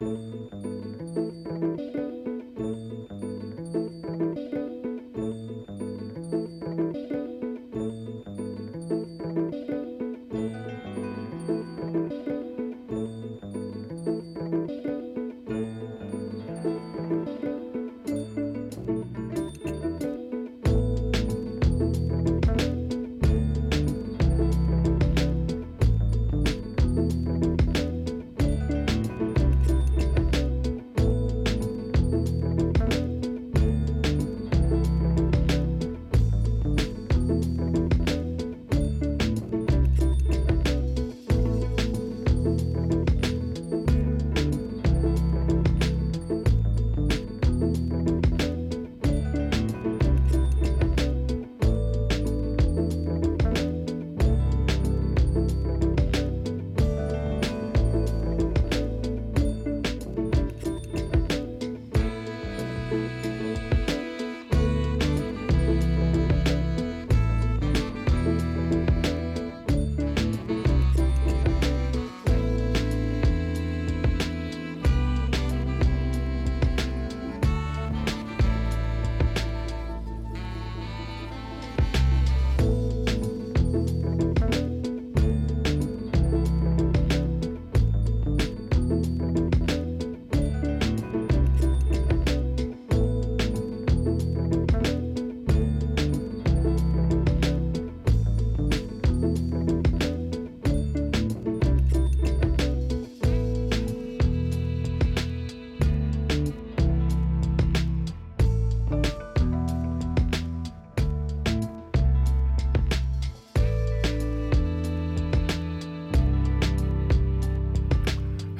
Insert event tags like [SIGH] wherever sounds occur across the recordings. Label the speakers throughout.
Speaker 1: Música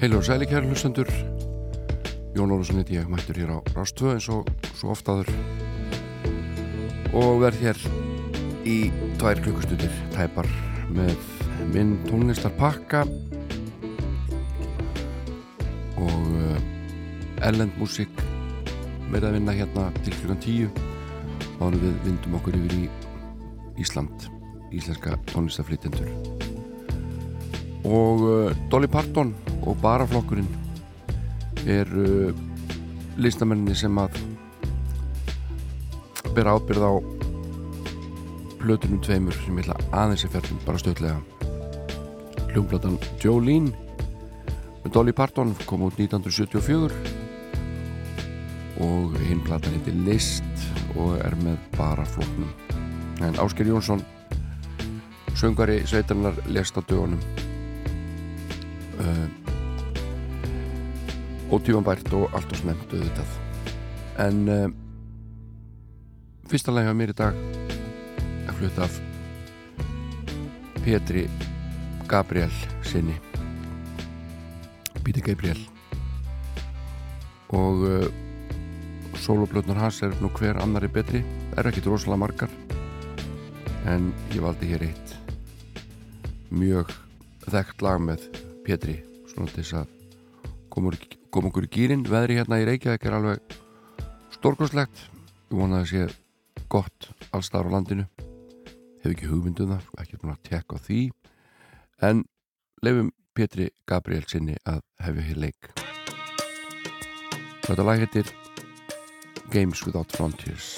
Speaker 1: Heilu og sæli kæri hlustendur. Jón Ólusson heiti ég mættur hér á Rástvö eins og svo oftaður og verð hér í tvær klukkustundir tæpar með minn tónlistarpakka. Og ellend músík með að vinna hérna til klukkan tíu þá við vindum okkur yfir í Ísland íslenska tónlistarflýtendur og uh, Dolly Parton og baraflokkurinn er uh, listamenninni sem að bera ábyrð á plötunum tveimur sem ég ætla aðeins að fjallum bara stöðlega hljómblatan Jolene með Dolly Parton kom út 1974 og hinn platan heitir List og er með baraflokknum en Ásker Jónsson söngari sveitarnar lest á dögunum uh, ótífanbært og allt og snemt auðvitað. En uh, fyrsta lega mér í dag að fluta af Petri Gabriel sinni. Píti Gabriel. Og uh, soloplötnar hans er nú hver annari betri er ekkit rosalega margar en ég valdi hér eitt mjög þekkt lag með Petri svona til þess að koma kom okkur í gýrin veðri hérna í Reykjavík er alveg stórkoslegt ég vona að það sé gott allstar á landinu. Hef ekki hugmynduð um það ekki búin að tekka því. En lefum Petri Gabriel sinni að hefja hér leik. Þetta lag heitir Games Without Frontiers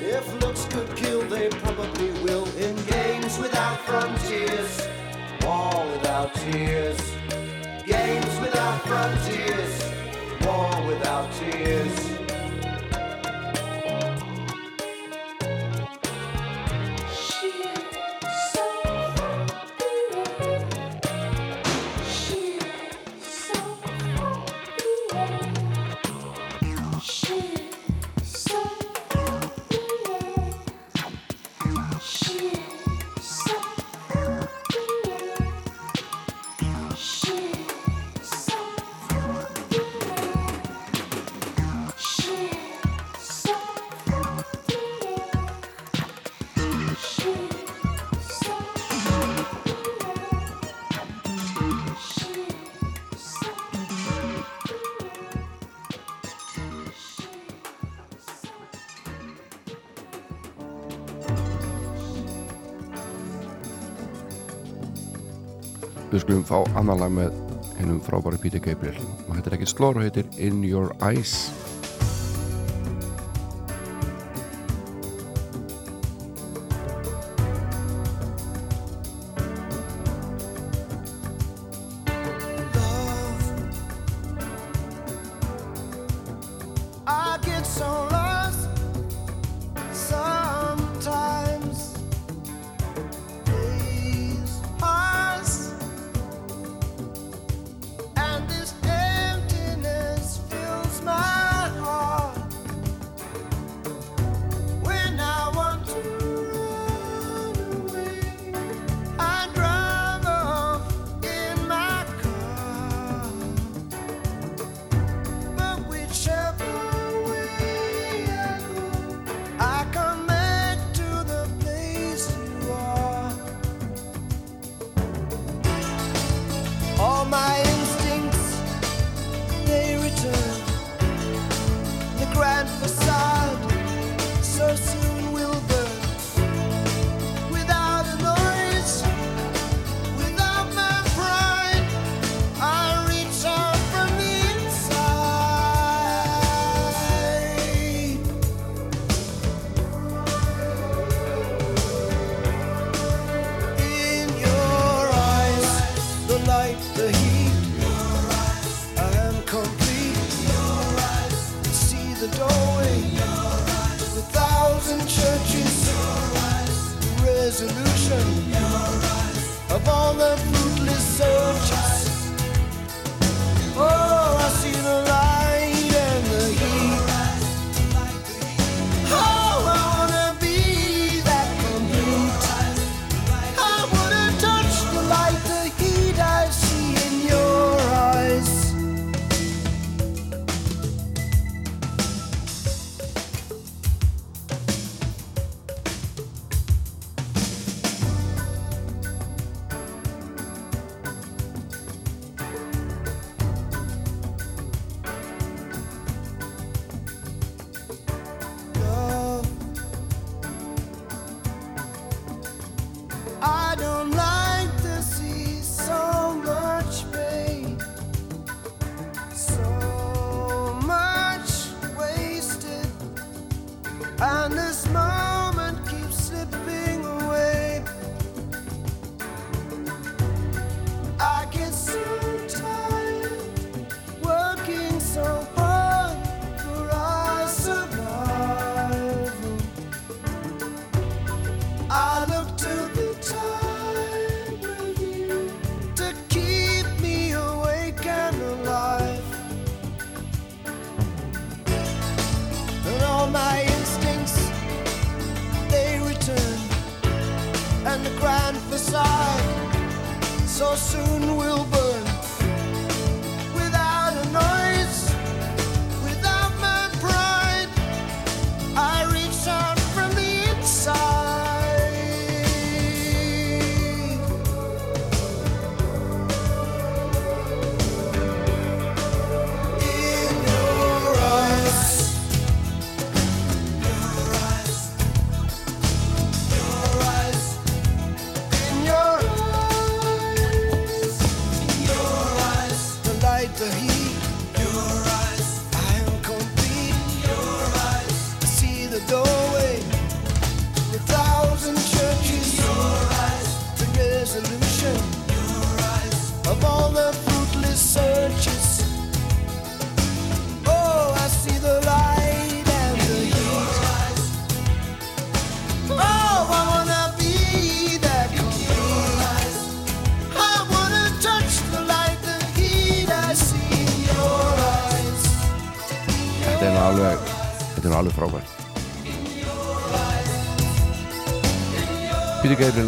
Speaker 2: If looks could kill, they probably will. In games without frontiers, war without tears. Games without frontiers, war without tears.
Speaker 1: Fá annan lag með hennum frábæri Peter Gabriel. Og þetta er ekkert slór og heitir In Your Eyes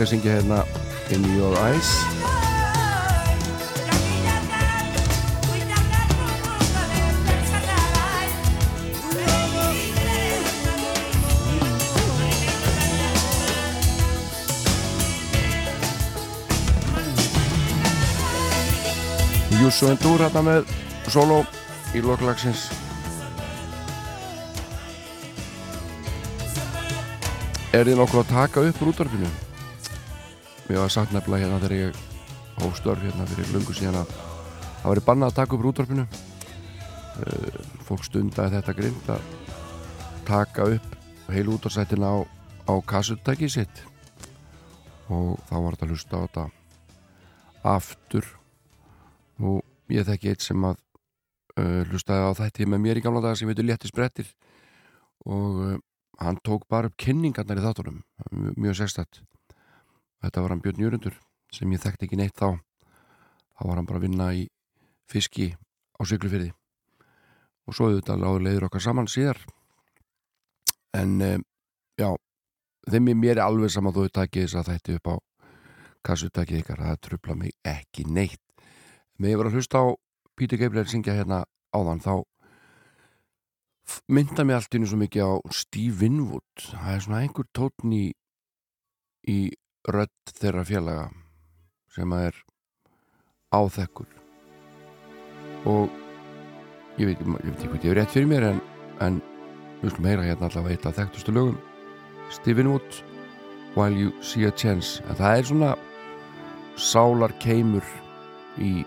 Speaker 1: Að syngja hérna In Your Eyes Jússu Endur hérna með solo í loklagsins Er þið nokkuð að taka upp úr útvarfinu? Mér var sagt nefnilega hérna þegar ég hóstörf hérna fyrir lungu síðan að það væri bannað að taka upp rútvarpinu uh, fólk stundaði þetta grind að taka upp heil útvarsættin á, á kassutækið sitt. Og þá var þetta að hlusta á þetta aftur. Og ég þekki eitt sem að uh, hlustaði á þetta með mér í gamla daga sem heitur Léttis Brettir og uh, hann tók bara upp kynningarnar í þáttunum. Mjög sérstætt Þetta var hann Björn Jörgundur sem ég þekkti ekki neitt þá. Þá var hann bara að vinna í fiski á syklufyrði og svo auðvitað láður leiður okkar saman síðar. En um, já, þeim er mér alveg saman þú takkið þess að þetta upp á kassutakið ykkar. Það tröfla mig ekki neitt. Með ég var að hlusta á Pítur Geibler syngja hérna áðan þá mynda mig allt innu svo mikið á Steve Winwood. Það er svona einhver tótn í í rödd þeirra félaga sem að er áþekkur. Og ég veit, ég veit ekki hvað ég er rétt fyrir mér en, en við skulum heyra hérna allavega eitt af þekktustu lögum. Stephen Wood While You See a Chance. En það er svona sálar keimur í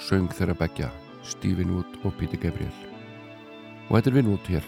Speaker 1: söng þeirra begja Stephen Wood og Peter Gabriel. Og þetta er Winwood hér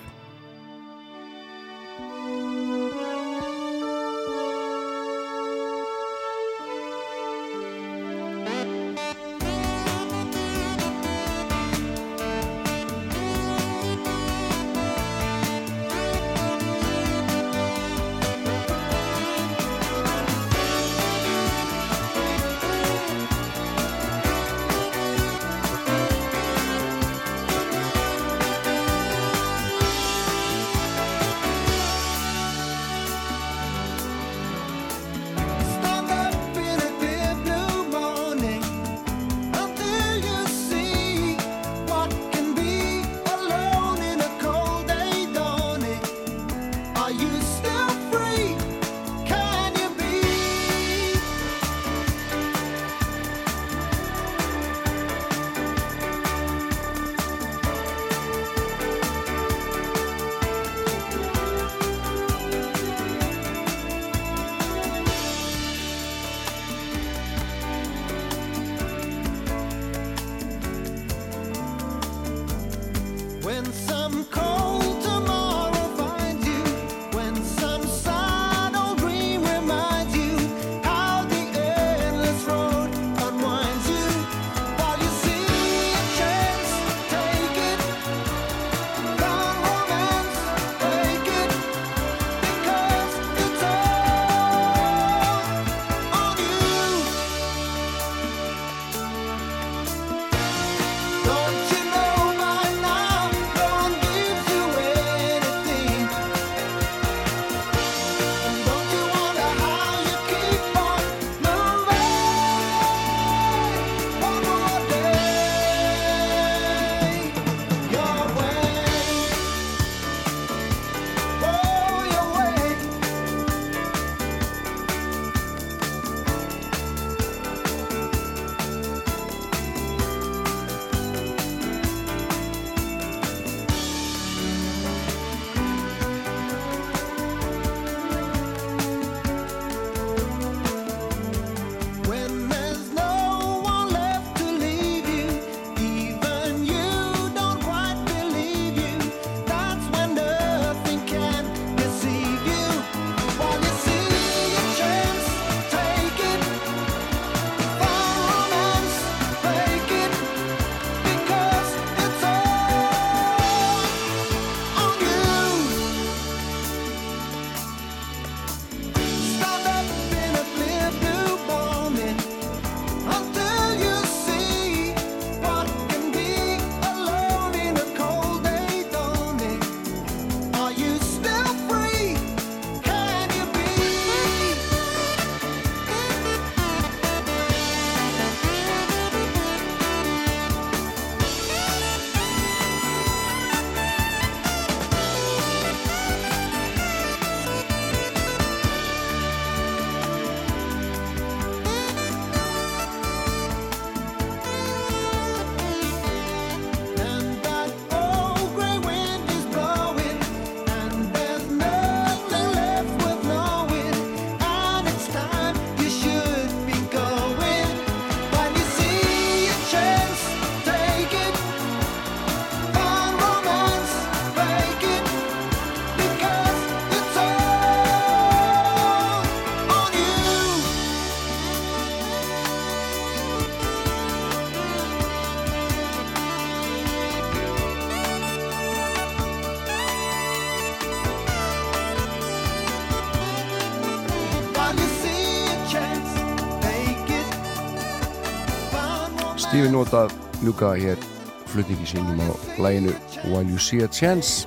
Speaker 1: Stevie notað ljúka hér flutningi sínum á læginu While You See A Chance.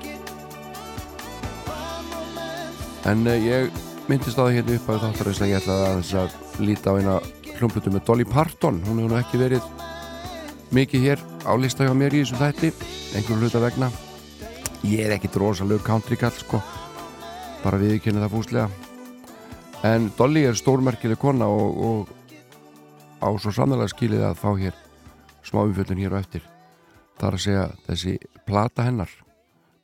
Speaker 1: En uh, ég myndist á það hérna upp að þáttarins að ég ætlaði að að líta á eina hljómblutu með Dolly Parton. Hún hefur nú ekki verið mikið hér á lista hjá mér í þessum þætti einhverju hluta vegna. Ég er ekki drosalög country kall sko. Bara viðkynna það fúslega. En Dolly er stórmerkileg kona og, og á svo sannlega skilið að fá hér smá umfjöldun hér og eftir. Þar að segja þessi plata hennar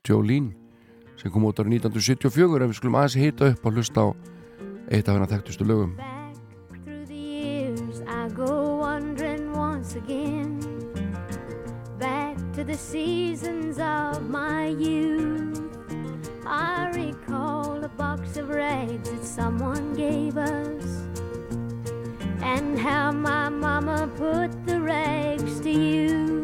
Speaker 1: Jolene sem kom út árið 1974 en við skulum aðeins hita upp og hlusta á eitt af hennar þekktustu lögum.
Speaker 3: The seasons of my youth. I recall a box of rags that someone gave us And how my mama put the rags to use.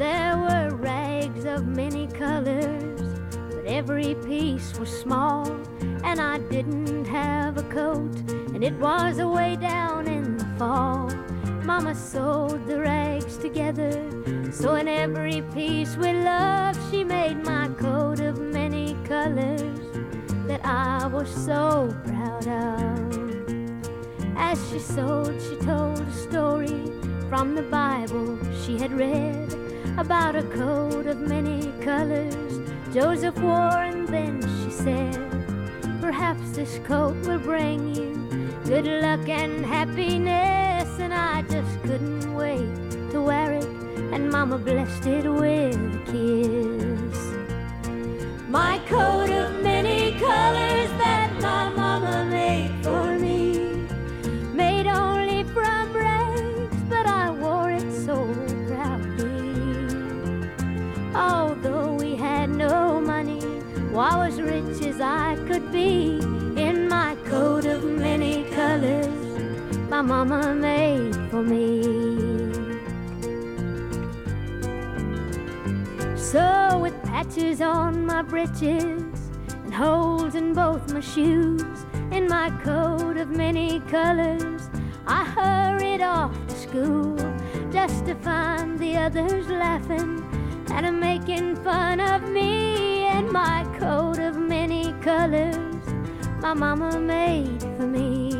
Speaker 3: There were rags of many colors But every piece was small And I didn't have a coat And it was away down in the fall. Mama sewed the rags together So in every piece with love She made my coat of many colors That I was so proud of as she sewed, she told a story from the Bible she had read about a coat of many colors Joseph wore, and then she said, Perhaps this coat will bring you good luck and happiness. And I just couldn't wait to wear it, and Mama blessed it with a kiss. My coat of many colors that my mama made was rich as I could be in my coat of many colors my mama made for me. So with patches on my breeches and holes in both my shoes in my coat of many colors I hurried off to school just to find the others laughing and making fun of me my coat of many colors my mama made for me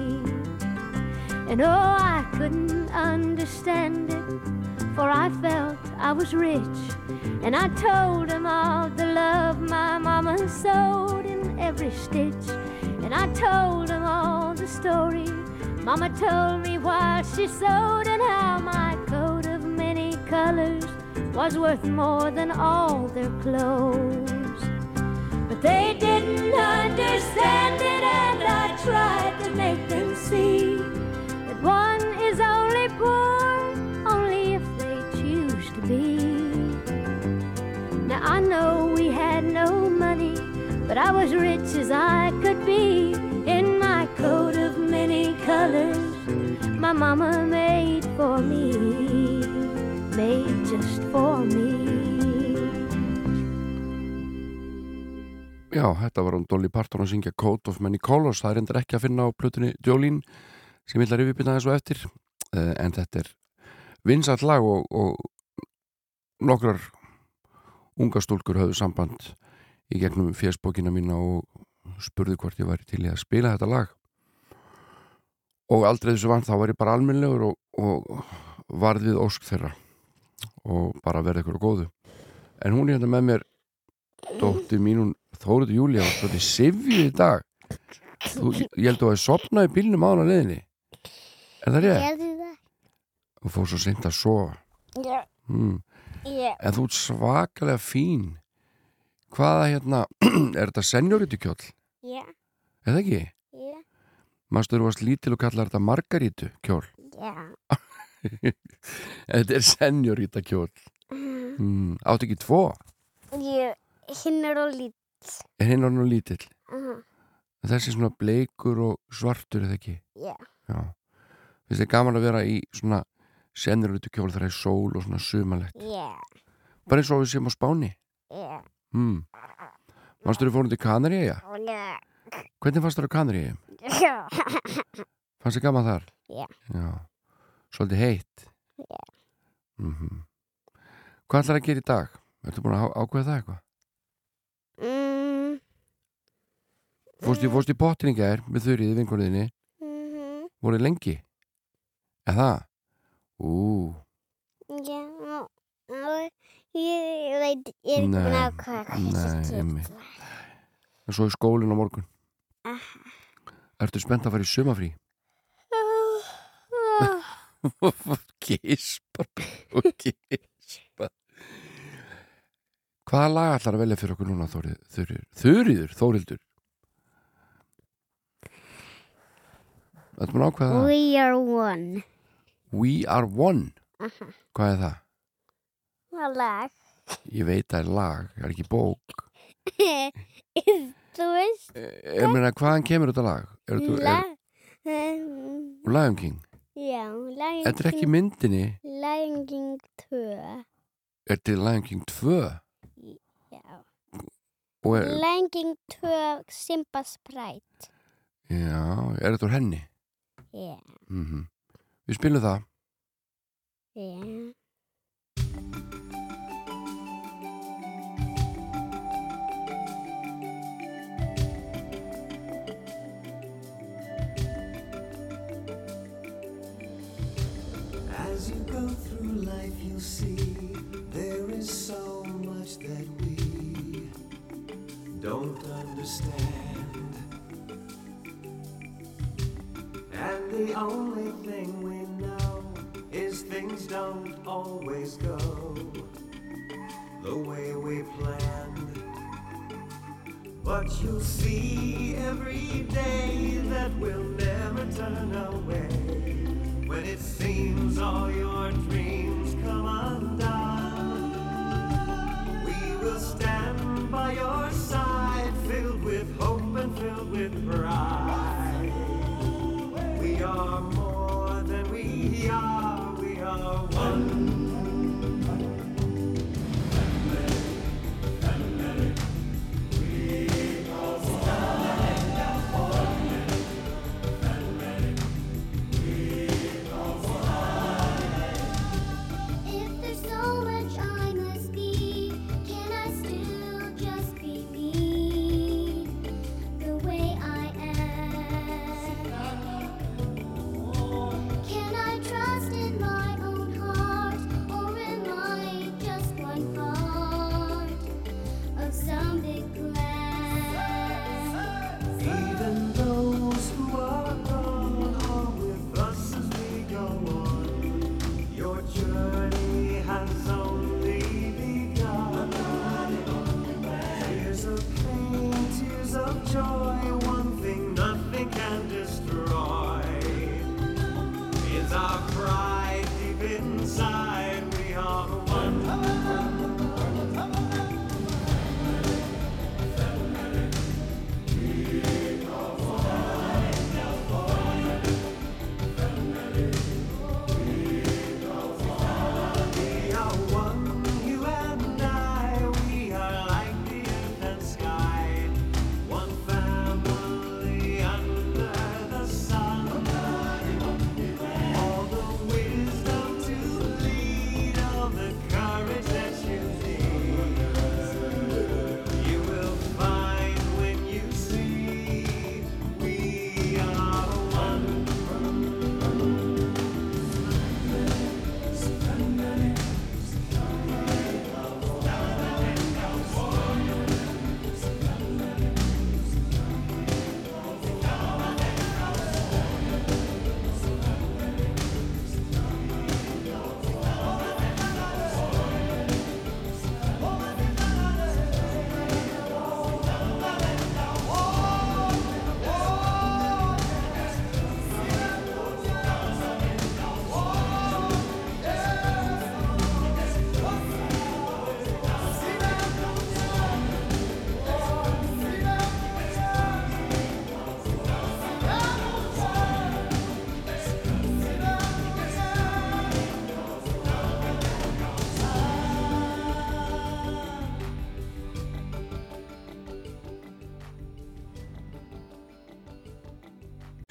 Speaker 3: and oh I couldn't understand it for I felt I was rich and I told him all the love my mama sewed in every stitch. And I told him all the story mama told me while she sewed and how my coat of many colors was worth more than all their clothes. They didn't understand it and I tried to make them see that one is only poor only if they choose to be. Now I know we had no money, but I was rich as I could be in my coat of many colors. My mama made for me, made just for me.
Speaker 1: Já, þetta var hún Dolly Parton að syngja Coat of Many Colors, það er endur ekki að finna á plötunni Jolene sem ég ætla að rifja þessu eftir. Uh, en þetta er vinsall lag og, og nokkrar unga stúlkur höfðu samband í gegnum fjersbókina mína og spurði hvort ég væri til í að spila þetta lag. Og aldrei þessu vant þá var ég bara almennlegur og, og varð við ósk þeirra og bara verði ykkur á góðu. En hún er hérna með mér dóttir mín hún Þóruður Júlía var svolítið sifju í dag þú, ég held að þú hefði sopnað í bílnum á hana leiðinni er það rétt?
Speaker 4: Það?
Speaker 1: og fór svo seint að sofa
Speaker 4: Já.
Speaker 1: mm.
Speaker 4: Já.
Speaker 1: en þú ert svakalega fín hvaða hérna [CLEARS THROAT] er þetta senjóritu kjóll?
Speaker 4: Já.
Speaker 1: eða ekki?
Speaker 4: Já.
Speaker 1: Þú varst lítil og kallar þetta margarítu kjól
Speaker 4: Já. [LAUGHS]
Speaker 1: þetta er senjóríta kjól mm. áttu ekki tvo?
Speaker 4: Ég, hinn er og lít.
Speaker 1: er hinn orðin og lítill
Speaker 4: Uh
Speaker 1: þessi svona bleikur og svartur eða ekki?
Speaker 4: Já.
Speaker 1: Já. Finnst þið gaman að vera í svona senjóritu kjól þegar það er sól og svona sumalegt
Speaker 4: Já.
Speaker 1: bara eins og við séum á Spáni
Speaker 4: Já.
Speaker 1: mm. Manstu þú fórum til Kanaríja?
Speaker 4: Já.
Speaker 1: Hvernig fannst þér á Kanaríja?
Speaker 4: Já.
Speaker 1: Fannst þið gaman þar?
Speaker 4: Já.
Speaker 1: Já. Svolítið heitt
Speaker 4: Já.
Speaker 1: mm Hvað ætlar að gera í dag? Ertu búin að ákveða það eitthvað?
Speaker 4: Mm,
Speaker 1: Fórst í, fórst í gær með þurriði vinkonniðinni
Speaker 4: mhm,
Speaker 1: voruð lengi? Eða það? Ú,
Speaker 4: Já, og ég veit, ég er ekki kemur.
Speaker 1: en svo í skólinn á morgun
Speaker 4: Aha.
Speaker 1: Ertu spennt að fara í sumafrí? Gispar [LAUGHS] og gispar Hvaða lag ætlar að velja fyrir okkur núna Þurriður? Þurriður, Þórildur Þetta maður ákveða það
Speaker 4: We are one.
Speaker 1: We are one
Speaker 4: Aha.
Speaker 1: Hvað er það?
Speaker 4: Það er lag.
Speaker 1: Ég veit það er lag, það er ekki bók [LAUGHS]
Speaker 4: Þú veist,
Speaker 1: Ég meina, hvaðan kemur þetta lag? Er þetta
Speaker 4: lag. Um,
Speaker 1: Lion King?
Speaker 4: já, Lion
Speaker 1: Þetta er ekki
Speaker 4: King,
Speaker 1: myndinni
Speaker 4: Lion King 2.
Speaker 1: Er til Lion King 2
Speaker 4: Já. King 2 Simba Sprite.
Speaker 1: Já, er þetta úr henni?
Speaker 4: Já,
Speaker 1: Mm Við spilum það
Speaker 4: já.
Speaker 2: As don't understand. And the only thing we know is things don't always go the way we planned. But you'll see every day that we'll never turn away. When it seems all your dreams come undone, we will stand by your side, filled with pride. We are more than we are, we are one.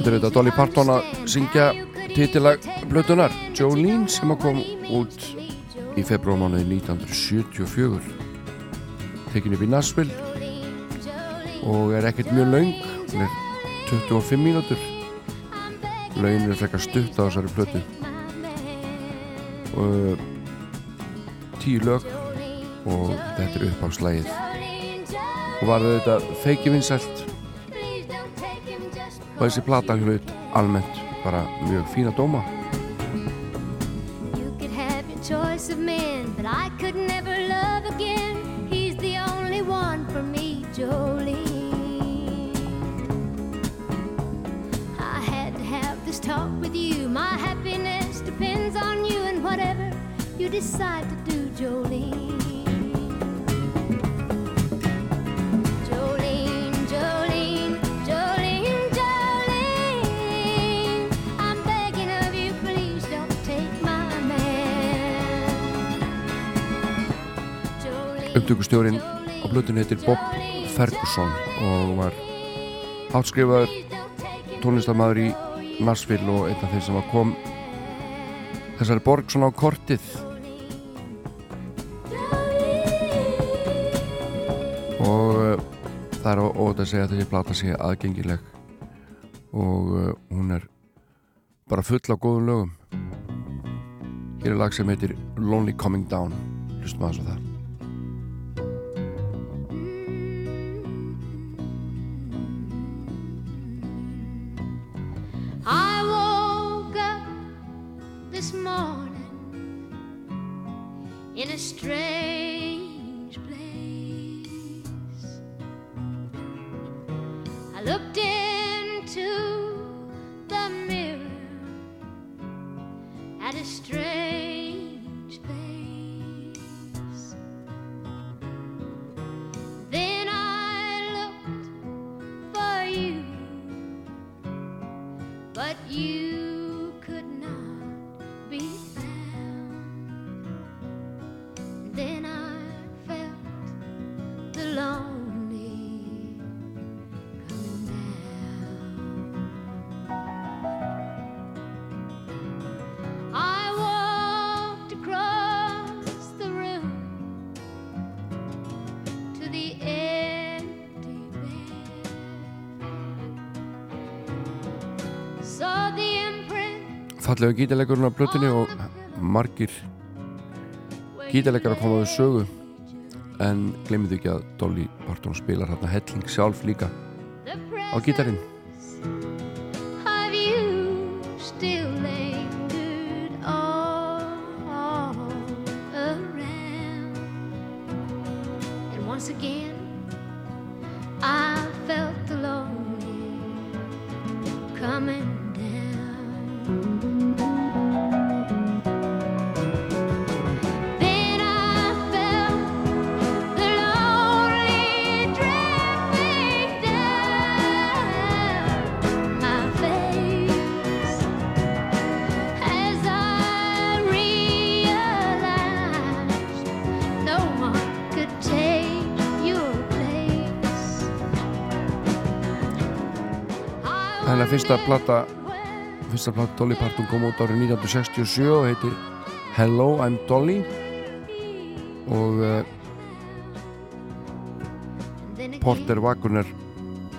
Speaker 1: Þetta er þetta Dolly Parton að syngja titilag blötunar Jolene sem að kom út í februarmánuði 1974 tekin upp í Nashville og er ekkert mjög laung hún er 25 mínútur. Laun er frekar stutt á þessari blötu og tíu lög og þetta er uppáðslægið og var þetta feiki vinsælt og þessi plata hlaut almennt bara mjög fína dóma
Speaker 3: You could have your choice of men, but I could never love again. He's the only one for me, Jolene. I had to have this talk with you. My happiness depends on you and whatever you decide to do, Jolene. Jolene,
Speaker 1: upptökustjórin á blötunni heitir Bob Ferguson og var átskrifaður tónlistamæður í Nashville og einn af þeir sem kom þessari borg svona á kortið. Og uh, það er ótt að segja að þessi plata sé aðgengileg og uh, hún er bara full af góðum lögum. Hér er lag sem heitir Lonely Coming Down. Hlustum aðeins á það
Speaker 3: this morning in a strange place. I looked into the mirror at a strange face. Then I looked for you but you imprint
Speaker 1: fallega gítarleikurinn á blötunni og margir gítarleikar að koma við sögu. En glemðu ekki að Dolly Parton spilar hérna helling sjálf líka á gítarinn fyrsta plata fyrsta plata Dolly Parton kom út árið 1967 og heitir Hello, I'm Dolly. Og uh, Porter Wagner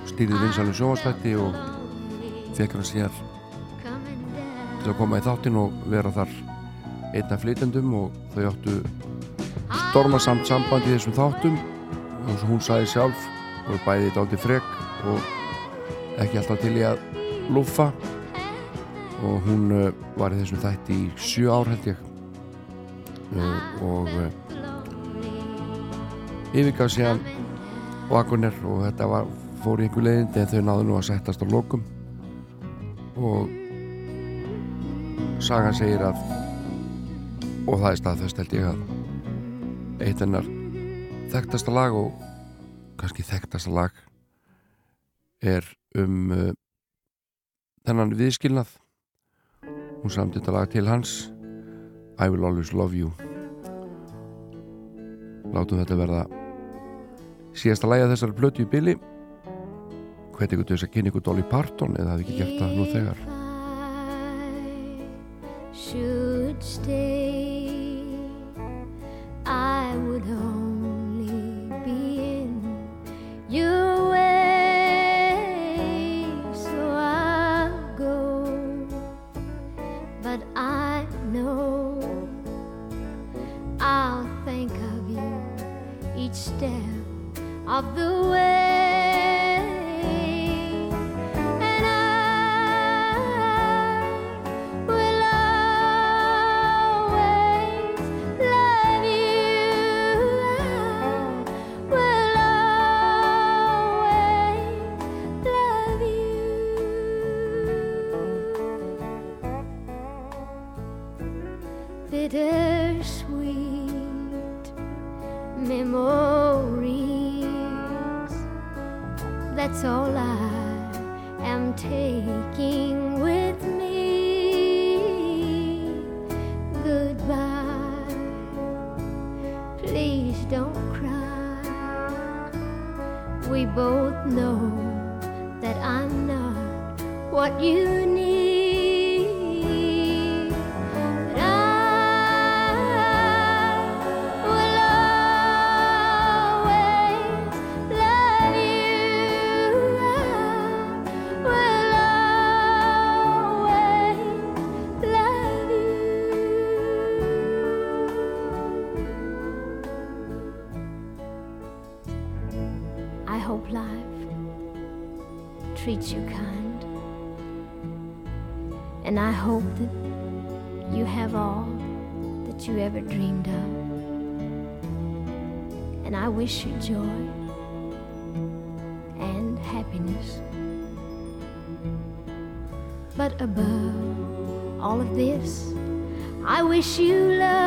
Speaker 1: stýrði vinsalum sjónvastætti og fekk hann síðar til að koma í þáttinn og vera þar einn af flytendum og þau áttu stormasamt samband í þessum þáttum. Og hún sagði sjálf og bæði þetta aldrei frek og ekki alltaf til í að lúffa og hún uh, var í þessum þætti í sjö ár held ég. Uh, og uh, yfirgaf síðan Wagoner og þetta var, fór í einhver leiðindi en þau náðu nú að settast á lokum. Og sagan segir að og það er staðfest held ég að eitt hennar þekktasta lag og kannski þekktasta lag er um þennan viðskilnað. Hún samt þetta lag til hans. I will always love you. Látum þetta verða síðasta læga þessar blötu í byli hveti ykkur til þess að kynna ykkur Dolly Parton eða hafi ekki gert það nú þegar?
Speaker 3: Should stay, I would only of the way. That's all I am taking with me. Goodbye. Please don't cry. We both know that I'm not what you need. I wish you love.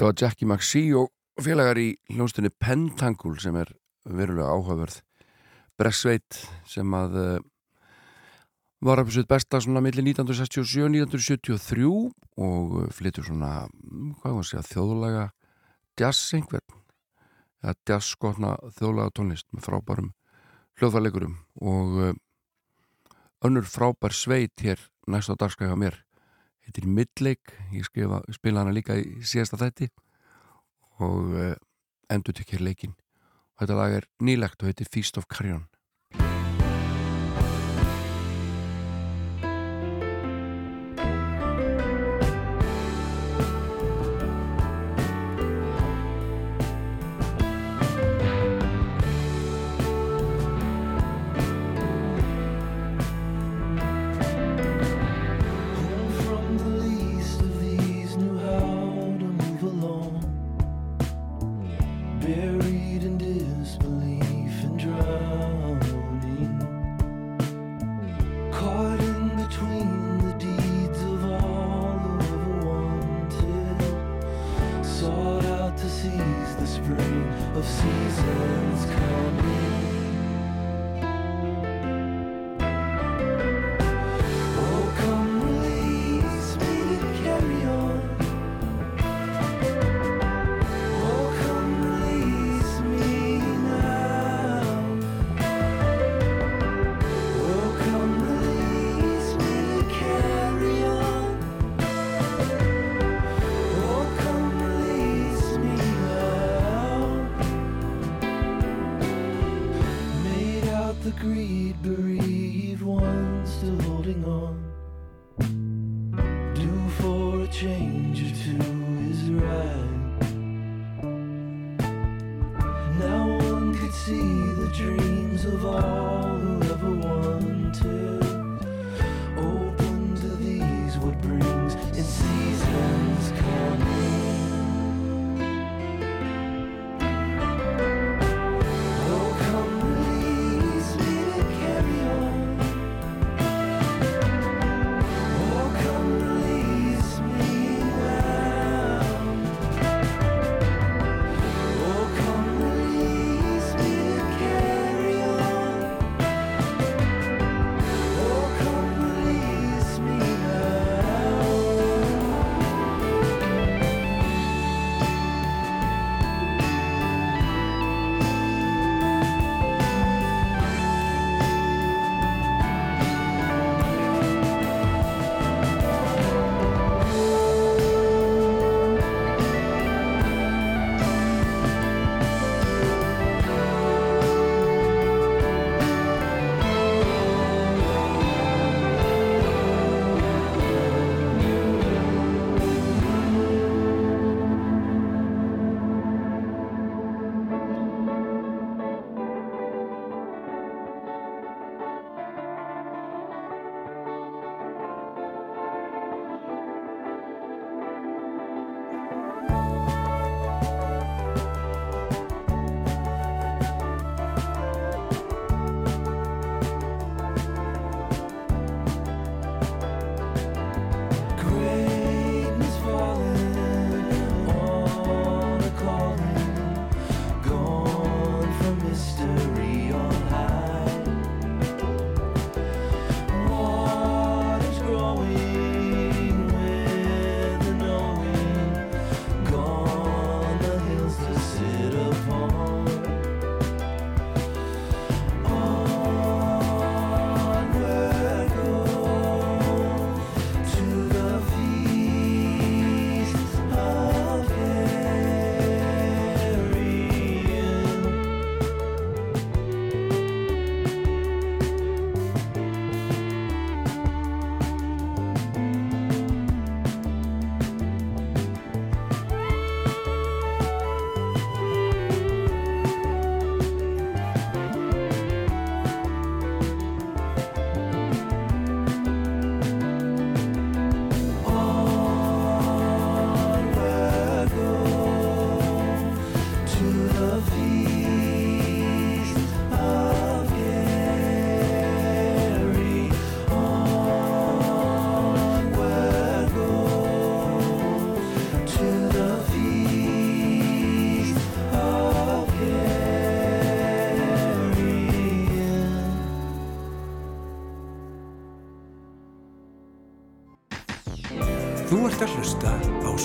Speaker 5: Þetta var Jackie McSee og félagar í hljónstunni Pentangle sem er verulega áhugaverð Bressveit sem að uh, var að besuð besta svona millir 1967-1973 og eh, flyttur svona, hvað var það að segja, þjóðlaga jazz einhvern. Eða jazz skotna þjóðlaga tónlist með frábærum hljóðfæleikurum og uh, önnur frábær sveit hér næsta dagskæða mér. Þetta er Midlake, ég skrifa, spila hana líka í síðasta þætti og eh, endur tekir leikin. Þetta lag er nýlegt og heitir Feast of Carrion.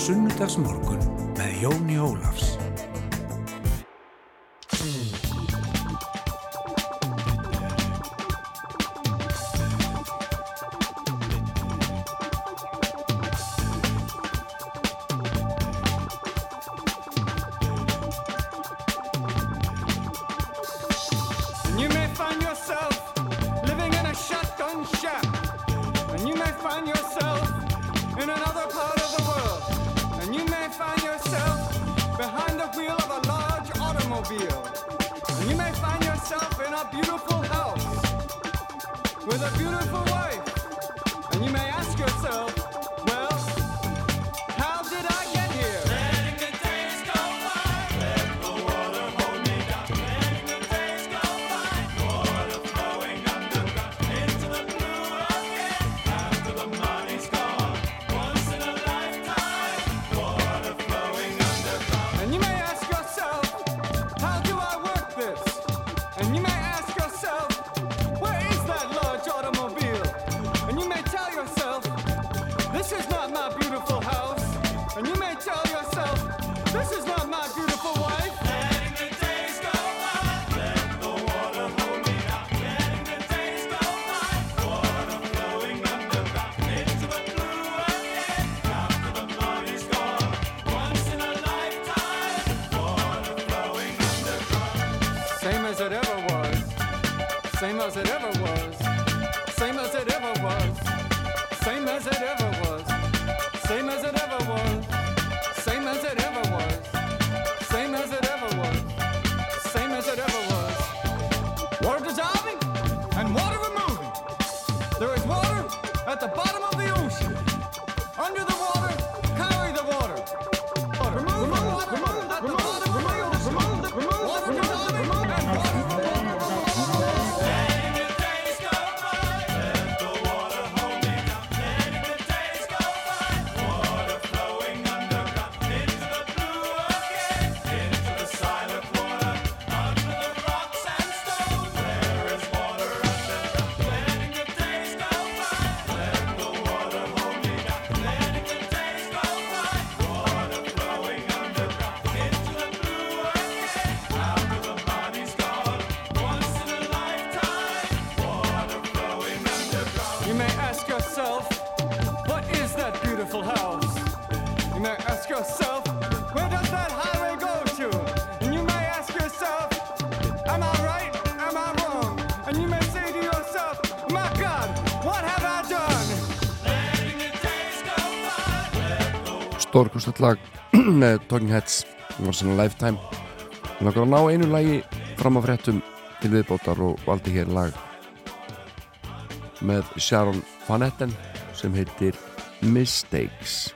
Speaker 6: sunnudagsmorgun með Jóni Ólafs.
Speaker 1: stórkustall lag [CLEARS THROAT] með Talking Heads það var svona lifetime. Við langarum að ná einu lagi fram á fréttum til viðbótar og valdi hér lag með Sharon Van Etten sem heitir Mistakes.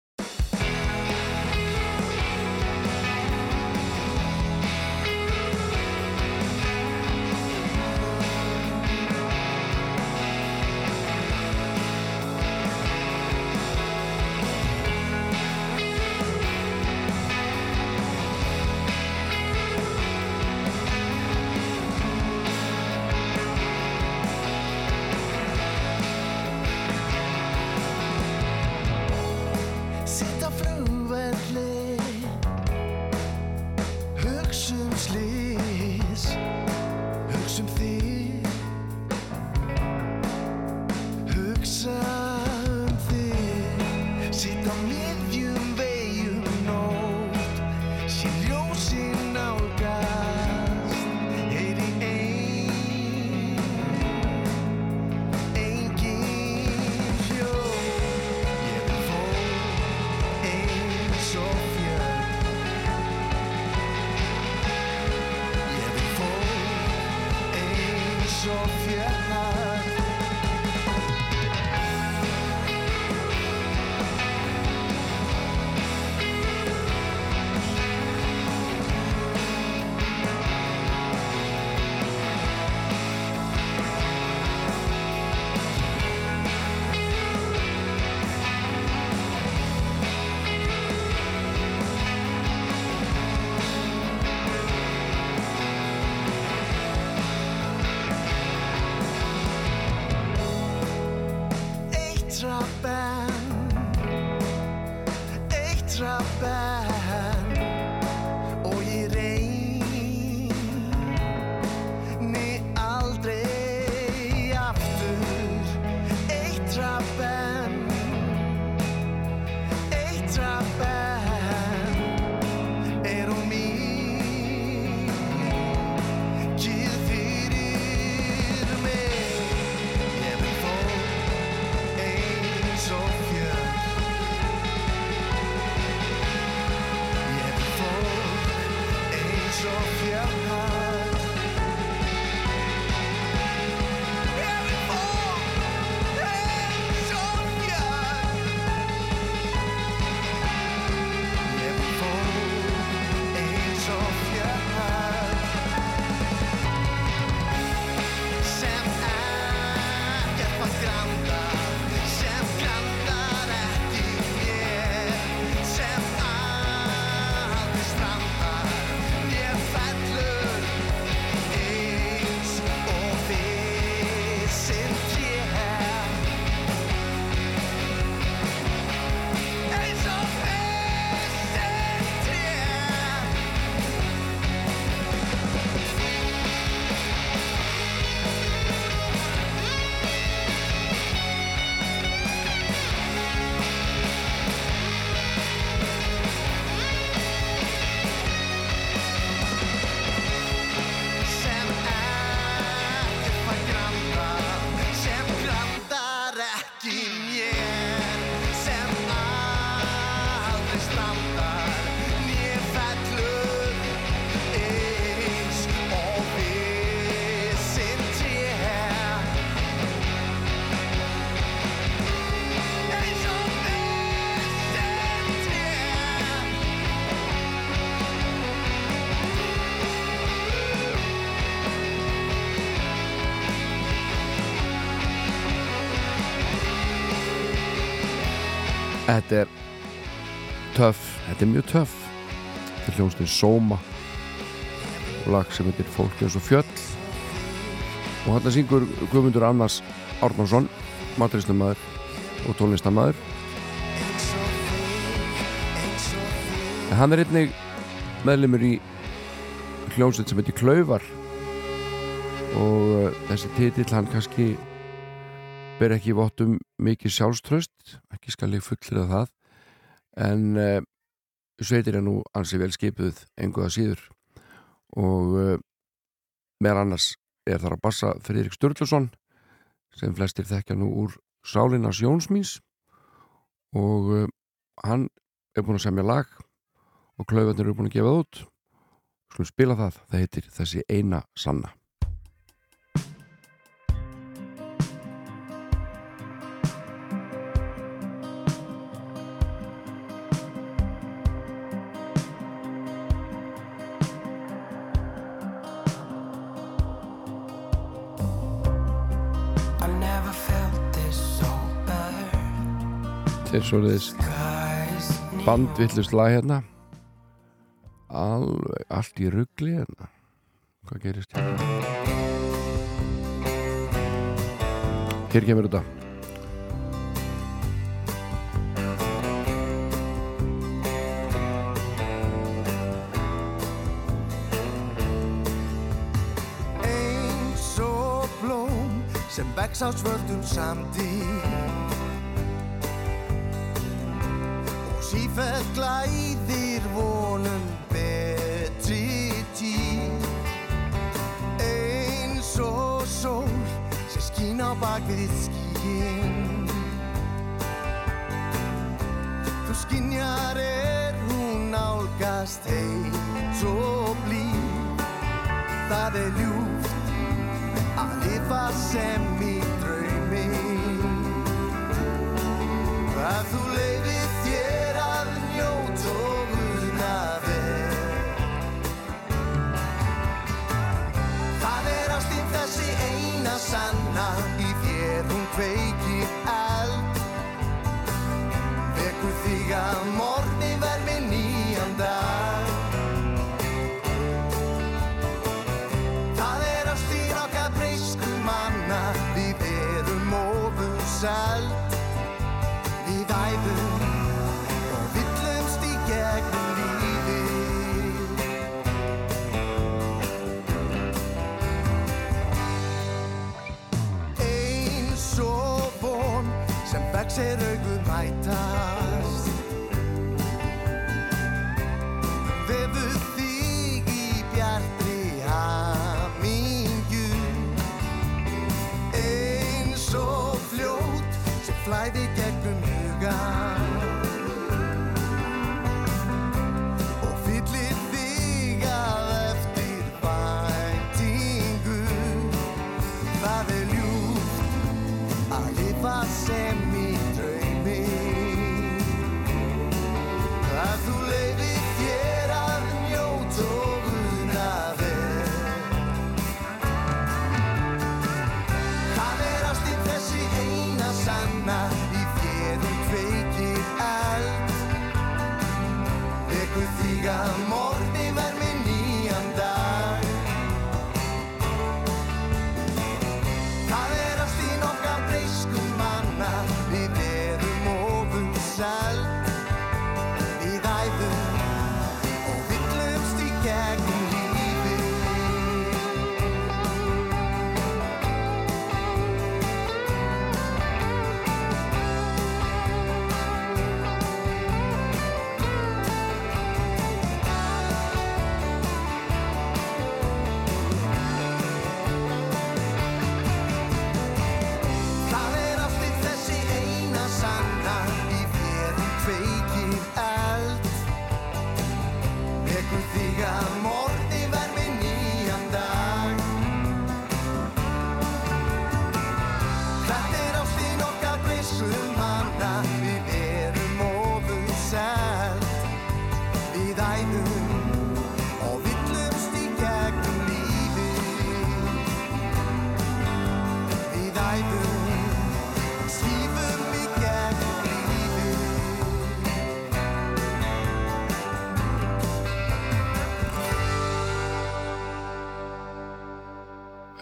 Speaker 1: Þetta er töff, þetta er mjög töff. Þetta er hljómsnið Sóma. Lag sem heitir Fólk eins og fjöll. Og hann syngur Guðmundur Annars Árnarsson matristumæður og tónlistamæður en hann er einnig meðlumur í hljómsveit sem heitir Klaufar. Og uh, þessi titill hann kannski ber ekki vottum mikið sjálfströst ekki skal ég fullir það en uh, sveitir er nú ansi vel skipuð enguða síður. Og uh, meðal annars er þar að bassa Friðrik Sturluson sem flestir þekkja nú úr Sálinas Jónsmís og uh, hann er búin að semja lag og klaufarnir eru búin að gefa það út. Skulum spila það, það heitir þessi eina sanna Þetta er svoleiðis bandvillust lag hérna. Alveg, allt í ruggli hérna. Hvað gerist hérna? Hér kemur þetta.
Speaker 2: Sem vex á svörðum sandi sífell glæðir vonum betri tíð. Eins og sól sem skín á bakvið skíin þú skinjar er hún nálgast heit og blíð. Það er ljúft að lifa sem í draumi. Að þú leifir sælt Við æfum og villumst í gegnum lífið Eins og von sem vex er sem flæði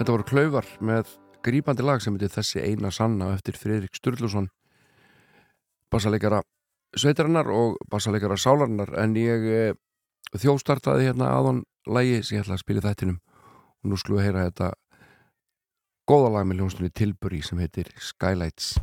Speaker 2: Þetta
Speaker 1: voru klaufar með grípandi lag sem heitir Þessi eina sanna eftir Friðrik Sturluson bassaleikara sveitarinnar og bassaleikara sálarinnar. En ég e, þjóstartaði hérna aðon lagi sem ég ætla að spila í þættinum og nú skulum við heyra þetta góða lag með ljónstunni Tilbury sem heitir Skylights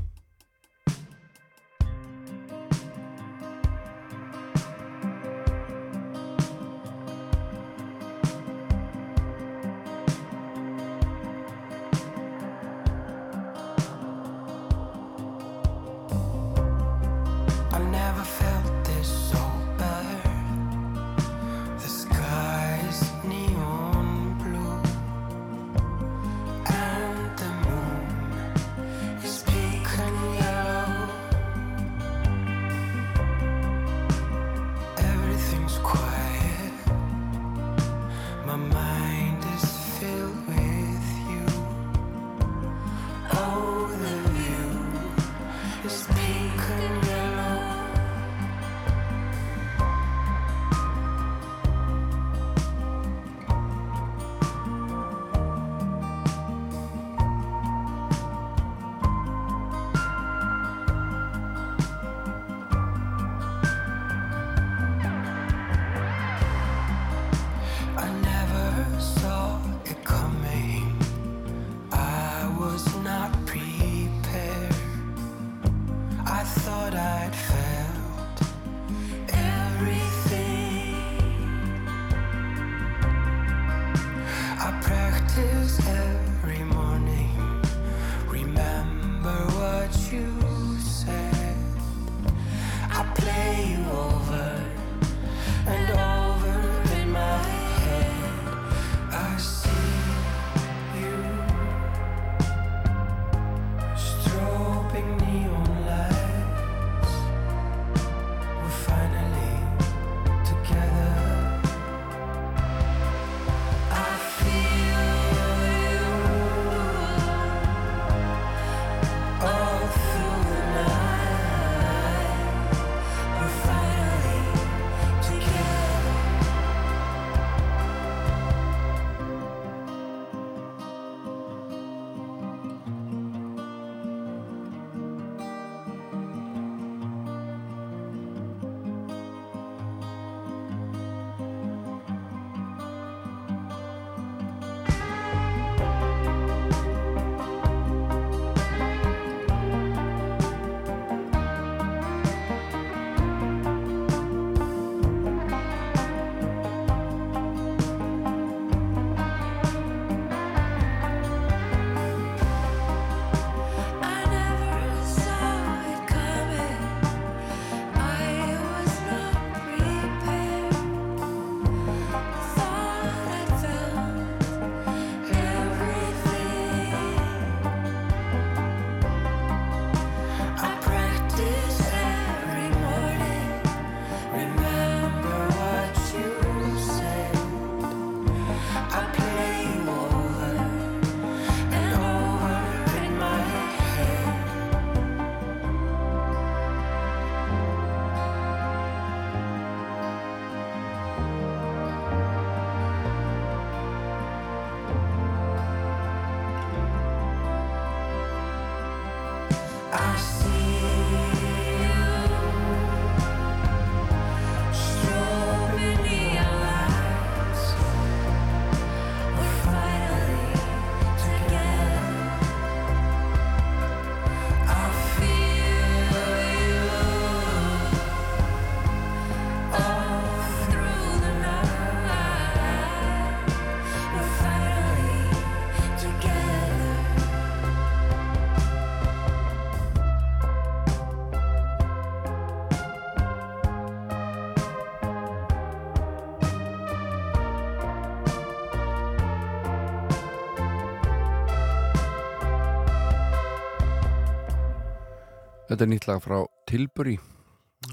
Speaker 1: Þetta er nýtt lag frá Tilbury.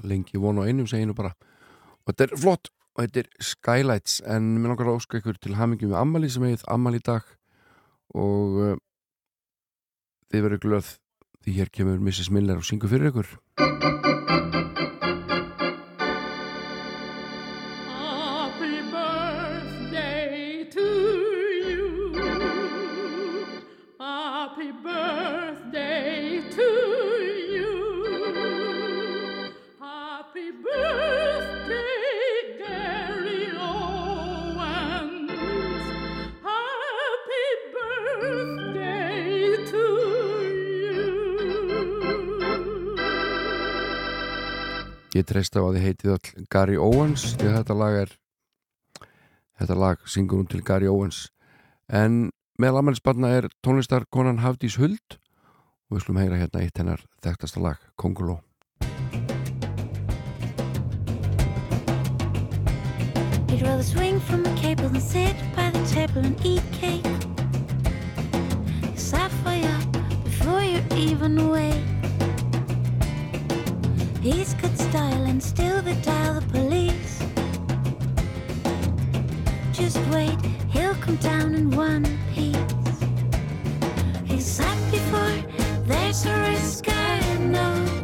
Speaker 1: Lengi von og einum seginu bara. Og þetta er flott. Og þetta er Skylights. En mér langar að óska ykkur til hamingjum með Ammali sem eigið Ammali í dag. Og uh, þið verður glöð því hér kemur Mrs. Miller og syngur fyrir ykkur Ég treysta á að þið heitið all Gary Owens því að þetta lag er þetta lag syngur hún til Gary Owens en með Ammali er tónlistar konan Hafdís Huld og við skulum heyra hérna eitt hennar þekktasta lag, Konguló
Speaker 7: He'd rather swing from a cable than sit by the table and eat cake. He's halfway up before you're even awake. He's got style and still dial the police. Just wait, he'll come down in one piece. He's sat before, there's a risk I know.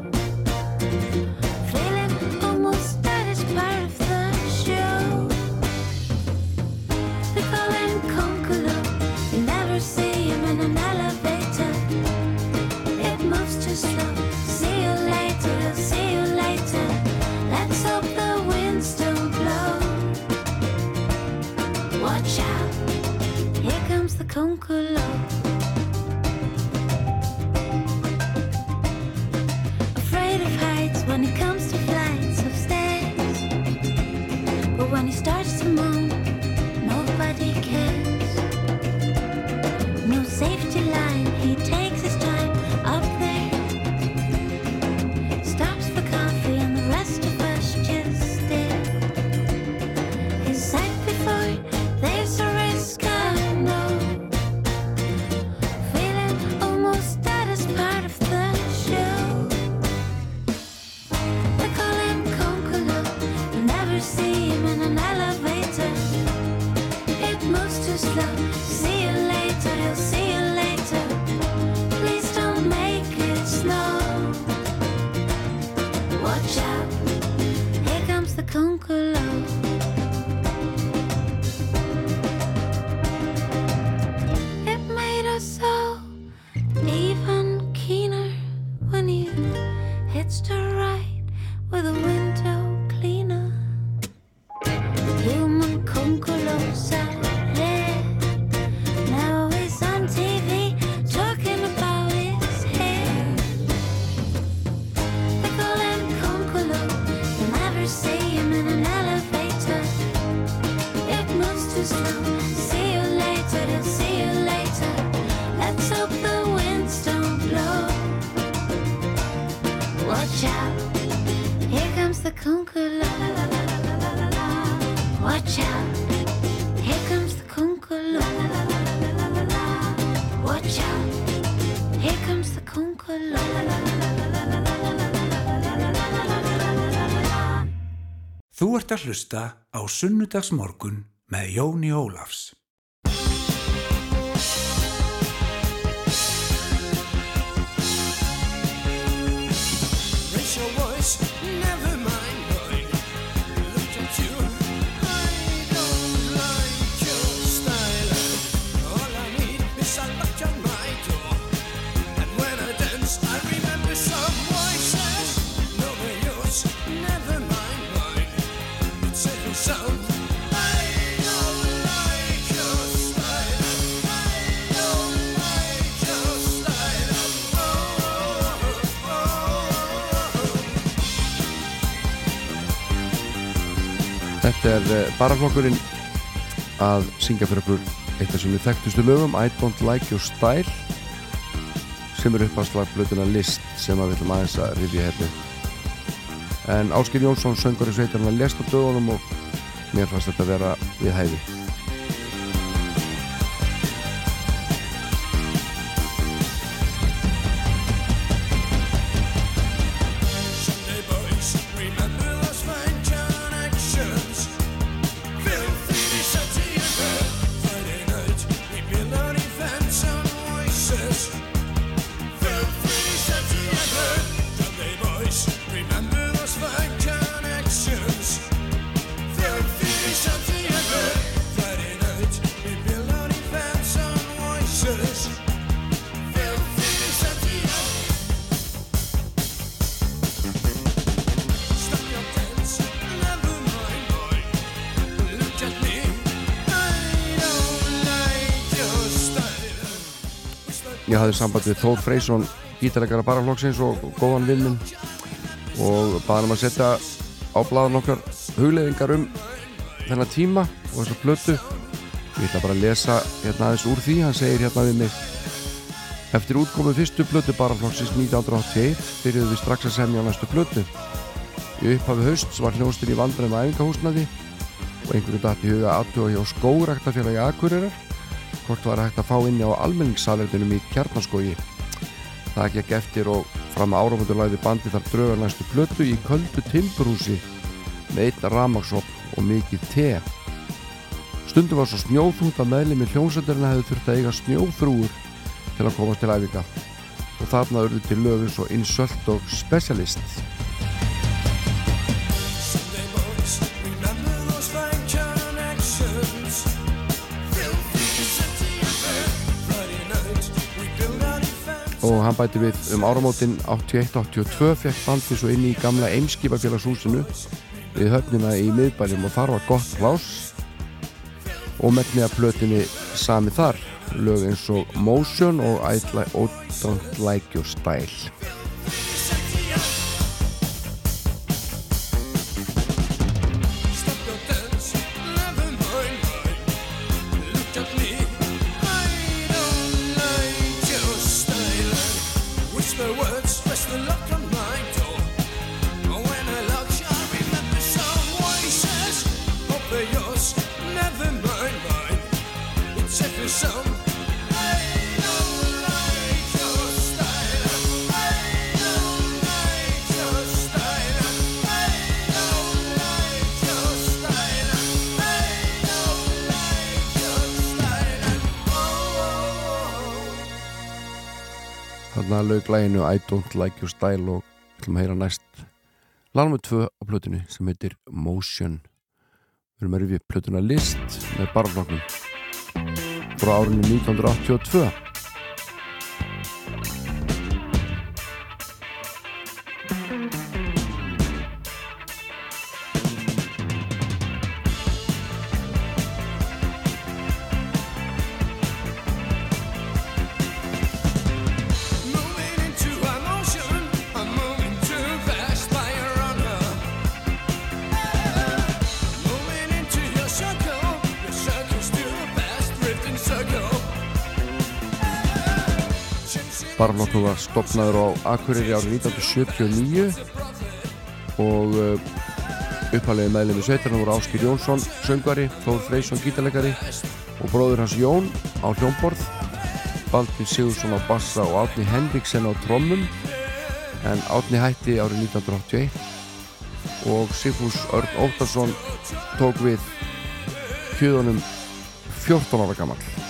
Speaker 8: Þú ert að hlusta á Sunnudagsmorgun með Jóni Ólafs.
Speaker 1: Er uh, baraflokkurinn að syngja fyrir okkur eitt af sínum þekktustu lögum I Don't Like Your Style sem er uppáslag blötuna list sem að við ætlum aðeins að rifja hérna en Áskil Jónsson söngur í sveitarinn að lest á dögunum og mér fannst þetta vera við hæfi hafði samband við Þór Freysson gítalegara baraflokksins og góðan vinnum og baði hann að setja á blaðan okkar hugleðingar um þennan tíma og þessa plötu. Ég ætla bara að lesa hérna aðeins úr því. Hann segir hérna við mig Eftir útkomu fyrstu plötu baraflokksins 1981 byrjuðu við strax að semja á næstu plötu. Í upphafi hausts var hljóstin í vandræðum æfingahúsnaði og einhverju datt í huga aðtuga hjá skóraktafélagi Akureyrar hvort var hægt að fá inni á almenningssalerdunum í kjarnaskógi. Það gekk eftir og fram að áramöndulæði bandi þar draugar næstu plötu í köldu timburhúsi með einn ramagsopn og mikið te. Stundum var svo snjóþungt að meðlemi hljómsætturina hefði þurft að eiga snjóþrúur til að komast til æfinga og þarna urðu til lögur svo insult og specialist. Og hann bæti við um áramótin 81-82 fekk bandi svo inn í gamla Eimskipafélagshúsinu við höfnina í miðbænum og þar var gott plás og megnið að plötinni sami þar lög eins og Motion og I Don't Like Your Style læginu I Don't Like Your Style og við ætlum að heyra næst Lag nummer tvö á plötunni sem heitir Motion. Við erum að rifja plötuna List með barflokknum frá árinu 1982 Barflokkur var stopnaður á Akureyri árið 1979 og uh, upphælega meðlemi sveitarna voru Áskir Jónsson söngvari, Þór Freysson gítalegari og bróður hans Jón á hljómborð Baldur Sigursson á bassa og Átni Henriksen á trommum en Átni hætti árið 1981 og Sigfús Örn Óttarsson tók við kjöðunum 14 ára gammal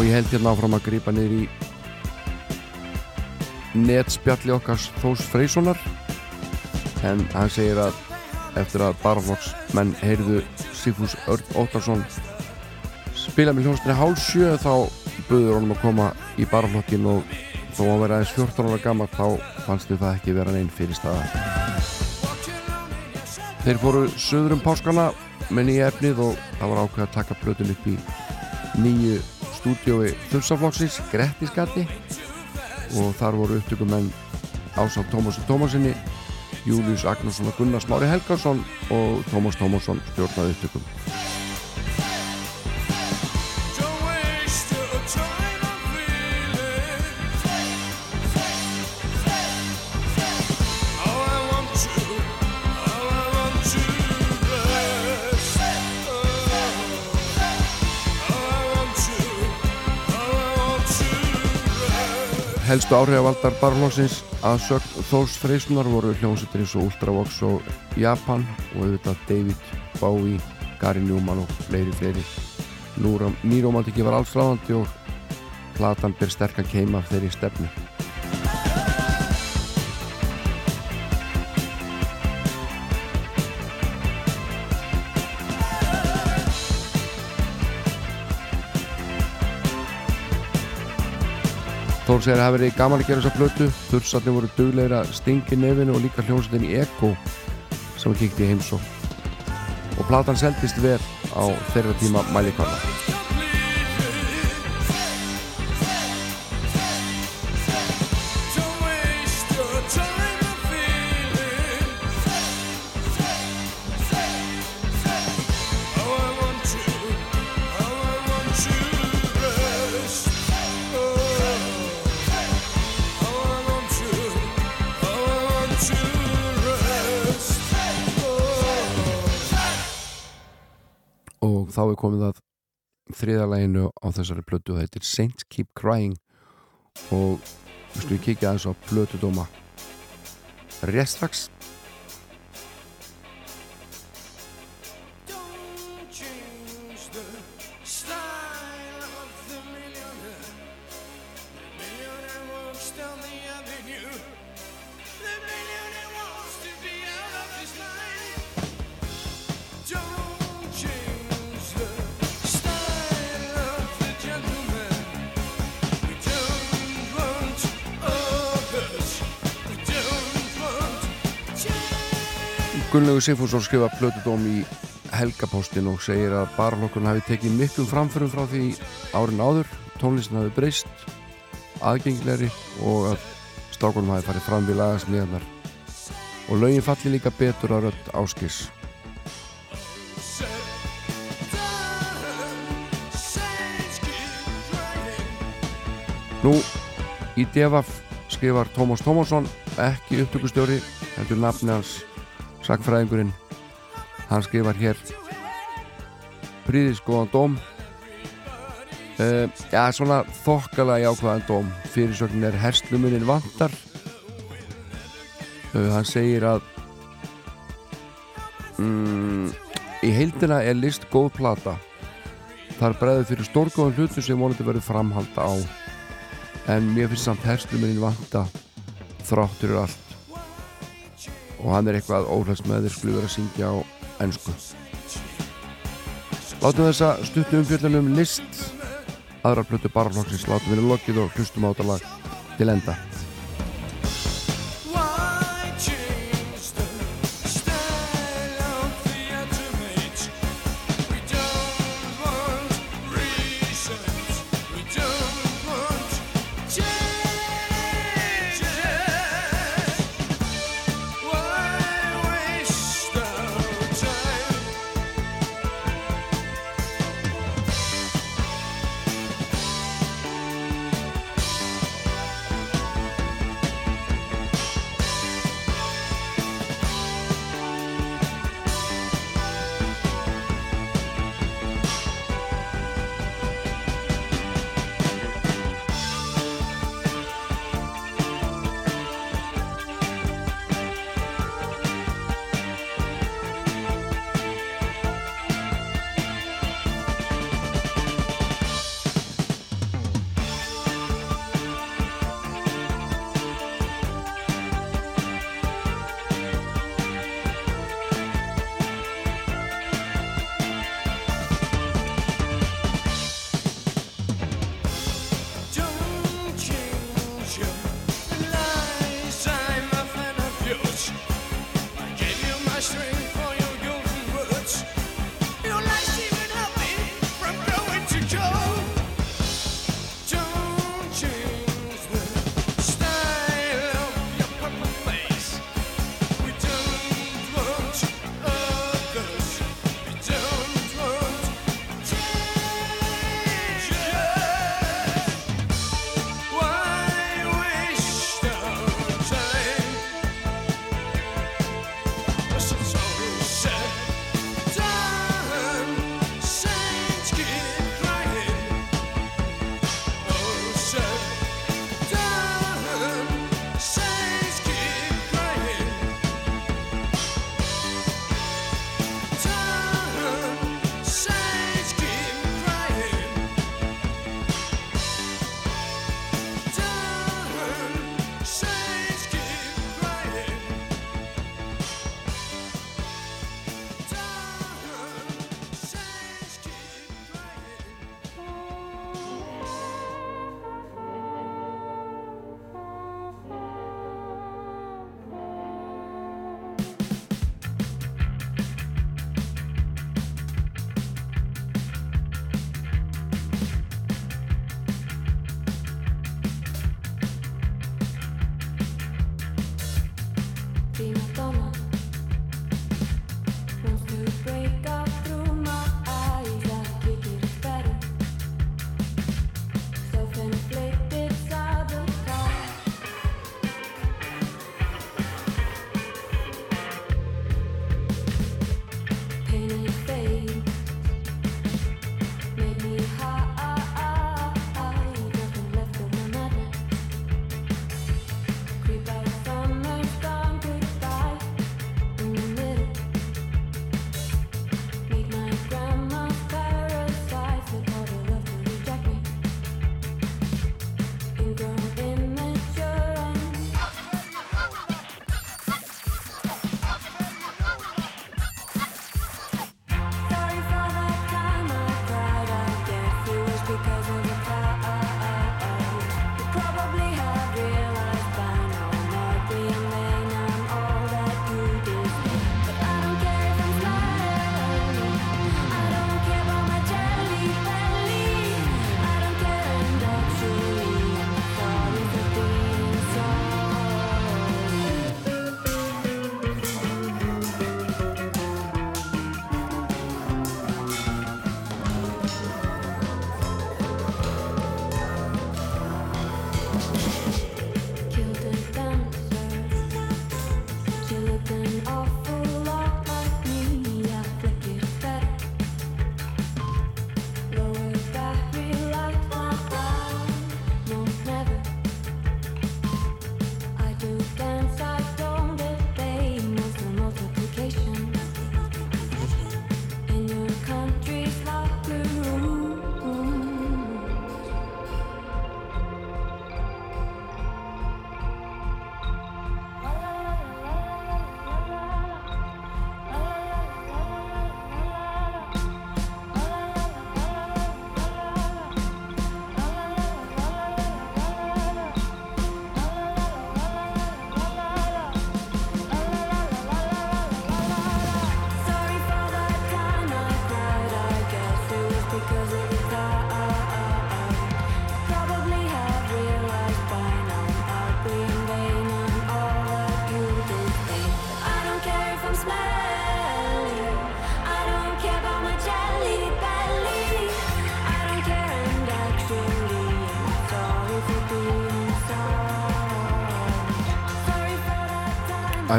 Speaker 1: og ég held hérna áfram að grípa niður í netspjalli okkar Þós Freyssonar en hann segir að eftir að baraflokks menn heyrðu Sigfús Örn Óttarsson spila með hljónstinni hálsjö þá buður honum að koma í baraflokkin og þó að vera aðeins 14 ára gammal þá fannst þið það ekki vera neinn fyrir staða Þeir fóru söður um páskana með nýja efnið og það var ákveð að taka blötun upp í nýju stúdiói Þursaflokksins, Grettiskatti og þar voru upptökumenn Ásá Tómasin Tómasinni Július Agnarsson og Gunnar Smári Helgarsson og Tómas Tómasson stjórnaði upptökum Helstu áhrifavaldar barlóksins að sögn Þórs Freyslunar voru hljómsveitir eins og Ultravox og Japan og auðvitað David Bowie, Gary Newman og fleiri fleiri. Nýrómantiki var alls ráðandi og platan ber sterkan keima af þeirri stefnu Þór segir að það verið gaman að gera þessa plötu. Þursarnir voru duglegir að stingi nefinu og líka hljómsveitin Eko sem var kíkt í heimsó og platan seldist vel á þeirra tíma mælikvarna komið að þriðalæginu á þessari plötu þetta er Saints Keep Crying. Og við slúið kíkja aðeins á plötudóma. Rétt strax Gunnlegu Sigfússon skrifa plötudóm í Helgapóstin og segir að barlokkurinn hafi tekið miklum framförum frá því árin áður, tónlistin hafi breyst aðgengilegri og að stákunum hafi farið fram við lagasmíðanar og lögin falli líka betur á rödd áskis Nú, í Devaf skrifar Tómas Tómasson ekki upptökustjóri heldur nafni hans Sackfræðingurinn, hann skrifar hér príðiskoðan dóm. Eh, uh, Já, svona þokkala jákvæðan dóm. Fyrirsögnin er herslumunin vantar. Uh, Hann segir að
Speaker 8: um, í heildina er list góð plata. Þar breðið fyrir stórgóðan hlutu sem vonandi verið framhalda á. En mér finnst samt herslumunin vanta þráttur allt og hann er eitthvað óhlagsmöður skluður að syngja á ennsku Látum þessa stuttu umfjöldunum list. Aðra plötu barflokksins látum við lokið og hlustum átalag til enda.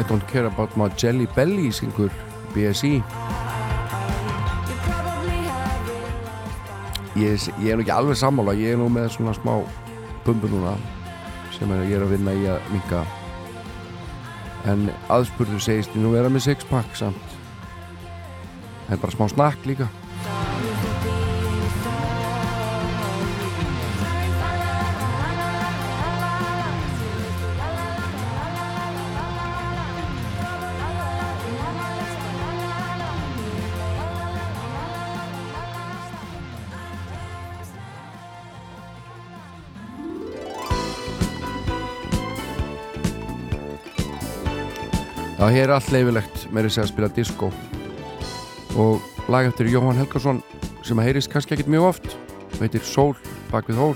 Speaker 9: I don't
Speaker 10: care about my jelly belly syngur BSI ég, ég er nú ekki alveg sammála ég er nú með svona smá pumpu núna sem er, ég er að vinna í að minka en aðspurðu segist ég nú vera með six pack samt. Er bara smá snakk líka Já, hér er allt leifilegt með þess að spila disco. Og lag eftir Jóhann Helgason sem að heyrist kannski ekkit mjög oft veitir Sól bak við hól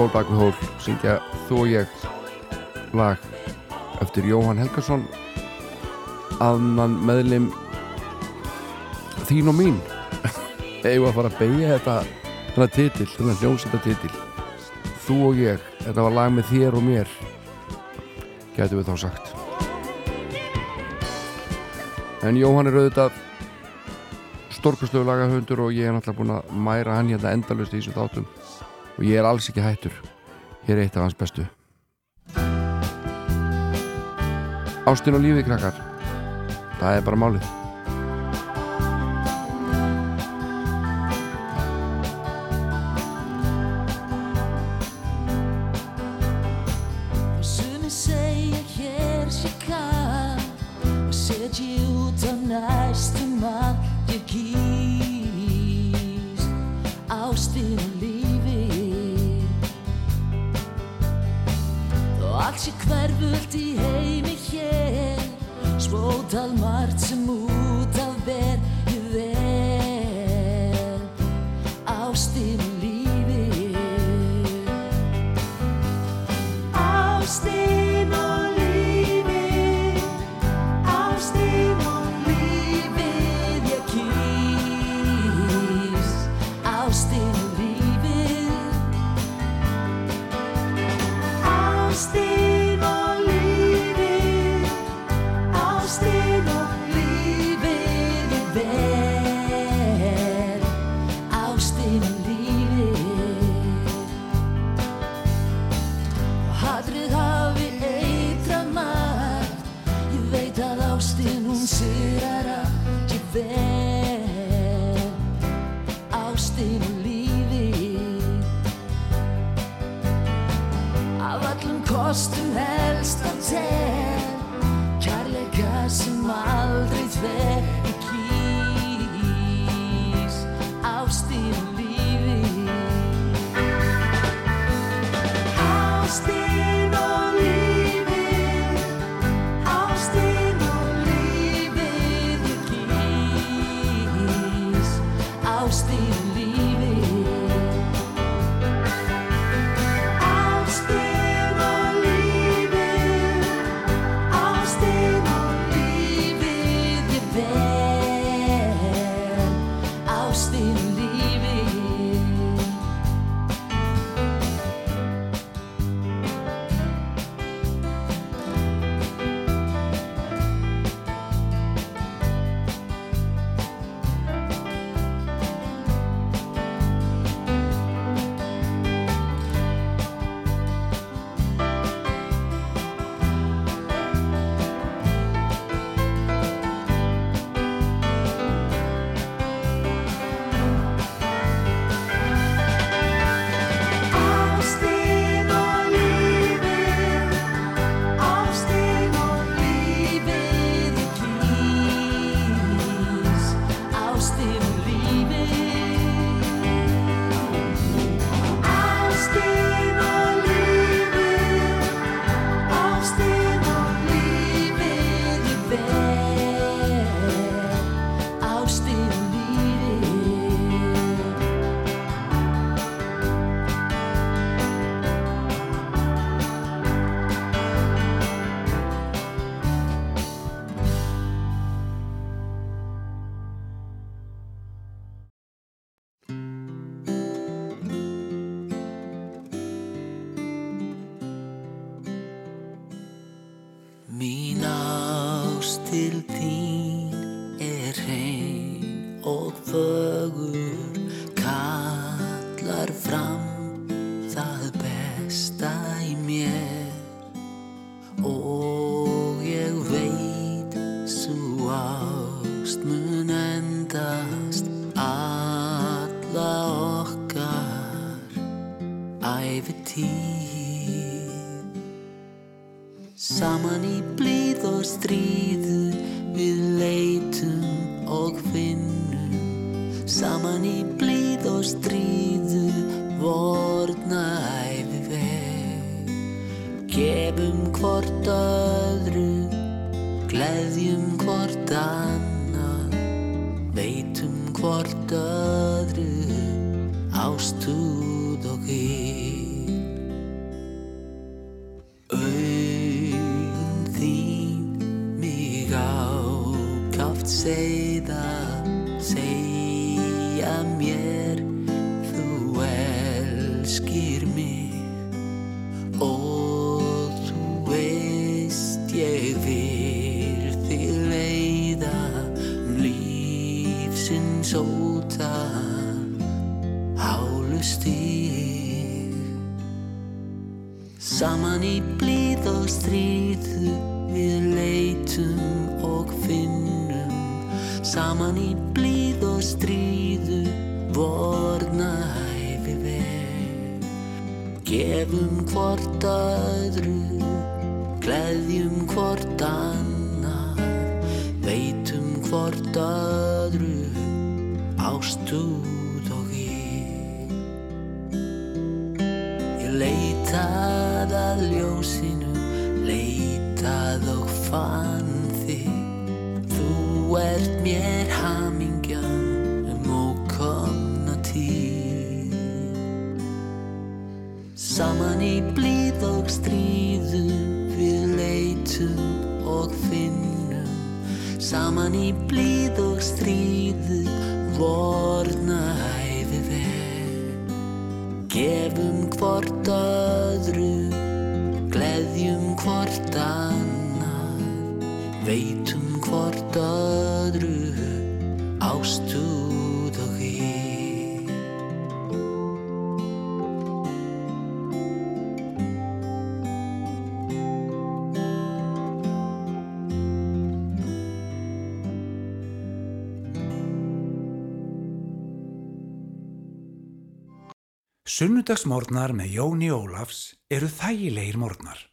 Speaker 1: Sól bak við hól
Speaker 10: syngja þú og ég lag eftir Jóhann Helgason annan meðlim þín og mín. [LAUGHS] Eigum að fara að beigja þetta þennan titil, þennan hljómsetta titil þú og ég, þetta var lag með þér og mér gætu við þá sagt. En Jóhann er auðvitað stórkustlegu lagahöndur og ég er náttúrulega búin að mæra hann hérna endalust í þessu þáttum og ég er alls ekki hættur. Hér er eitt af hans bestu. Ástin og lífið krakkar. Það er bara málið
Speaker 11: hvort öðru ástúð og ég.
Speaker 2: Sunnudagsmórnar með Jóni Ólafs eru þægilegir mórnar.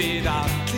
Speaker 12: við allt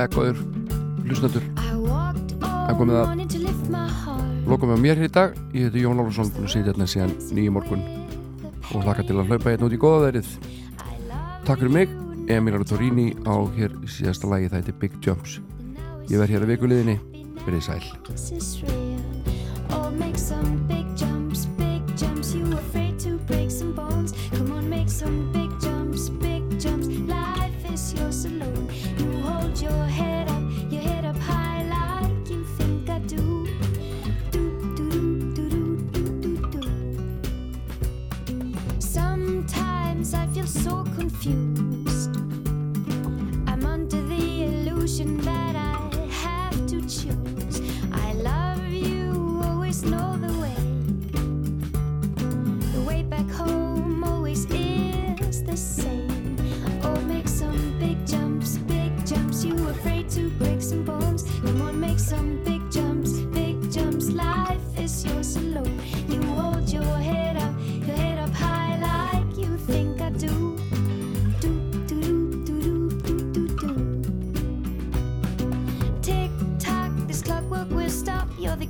Speaker 1: Já, góður hlustendur. Það komið að lokum með mér hér í dag. Ég heiti Jón Lólusson, að sitja hérna síðan nýju morgun og hlaka til að hlaupa hérna út í góða verið. Takk fyrir mig Emil Arturini á hér síðasta lagi það heiti Big Jumps. Ég verð hér að vikuliðinni verið sæl?
Speaker 3: Come on, make some big jumps, your head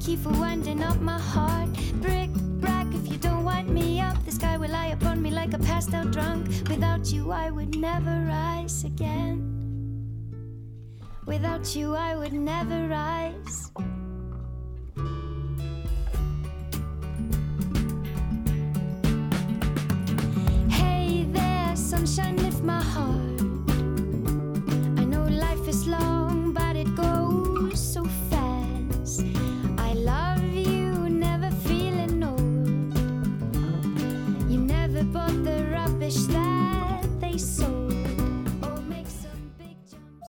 Speaker 3: for winding up my heart. Brick, brack, if you don't wind me up, the sky will lie upon me like a passed out drunk. Without you, I would never rise again. Without you, I would never rise. Hey there, sunshine, lift my heart.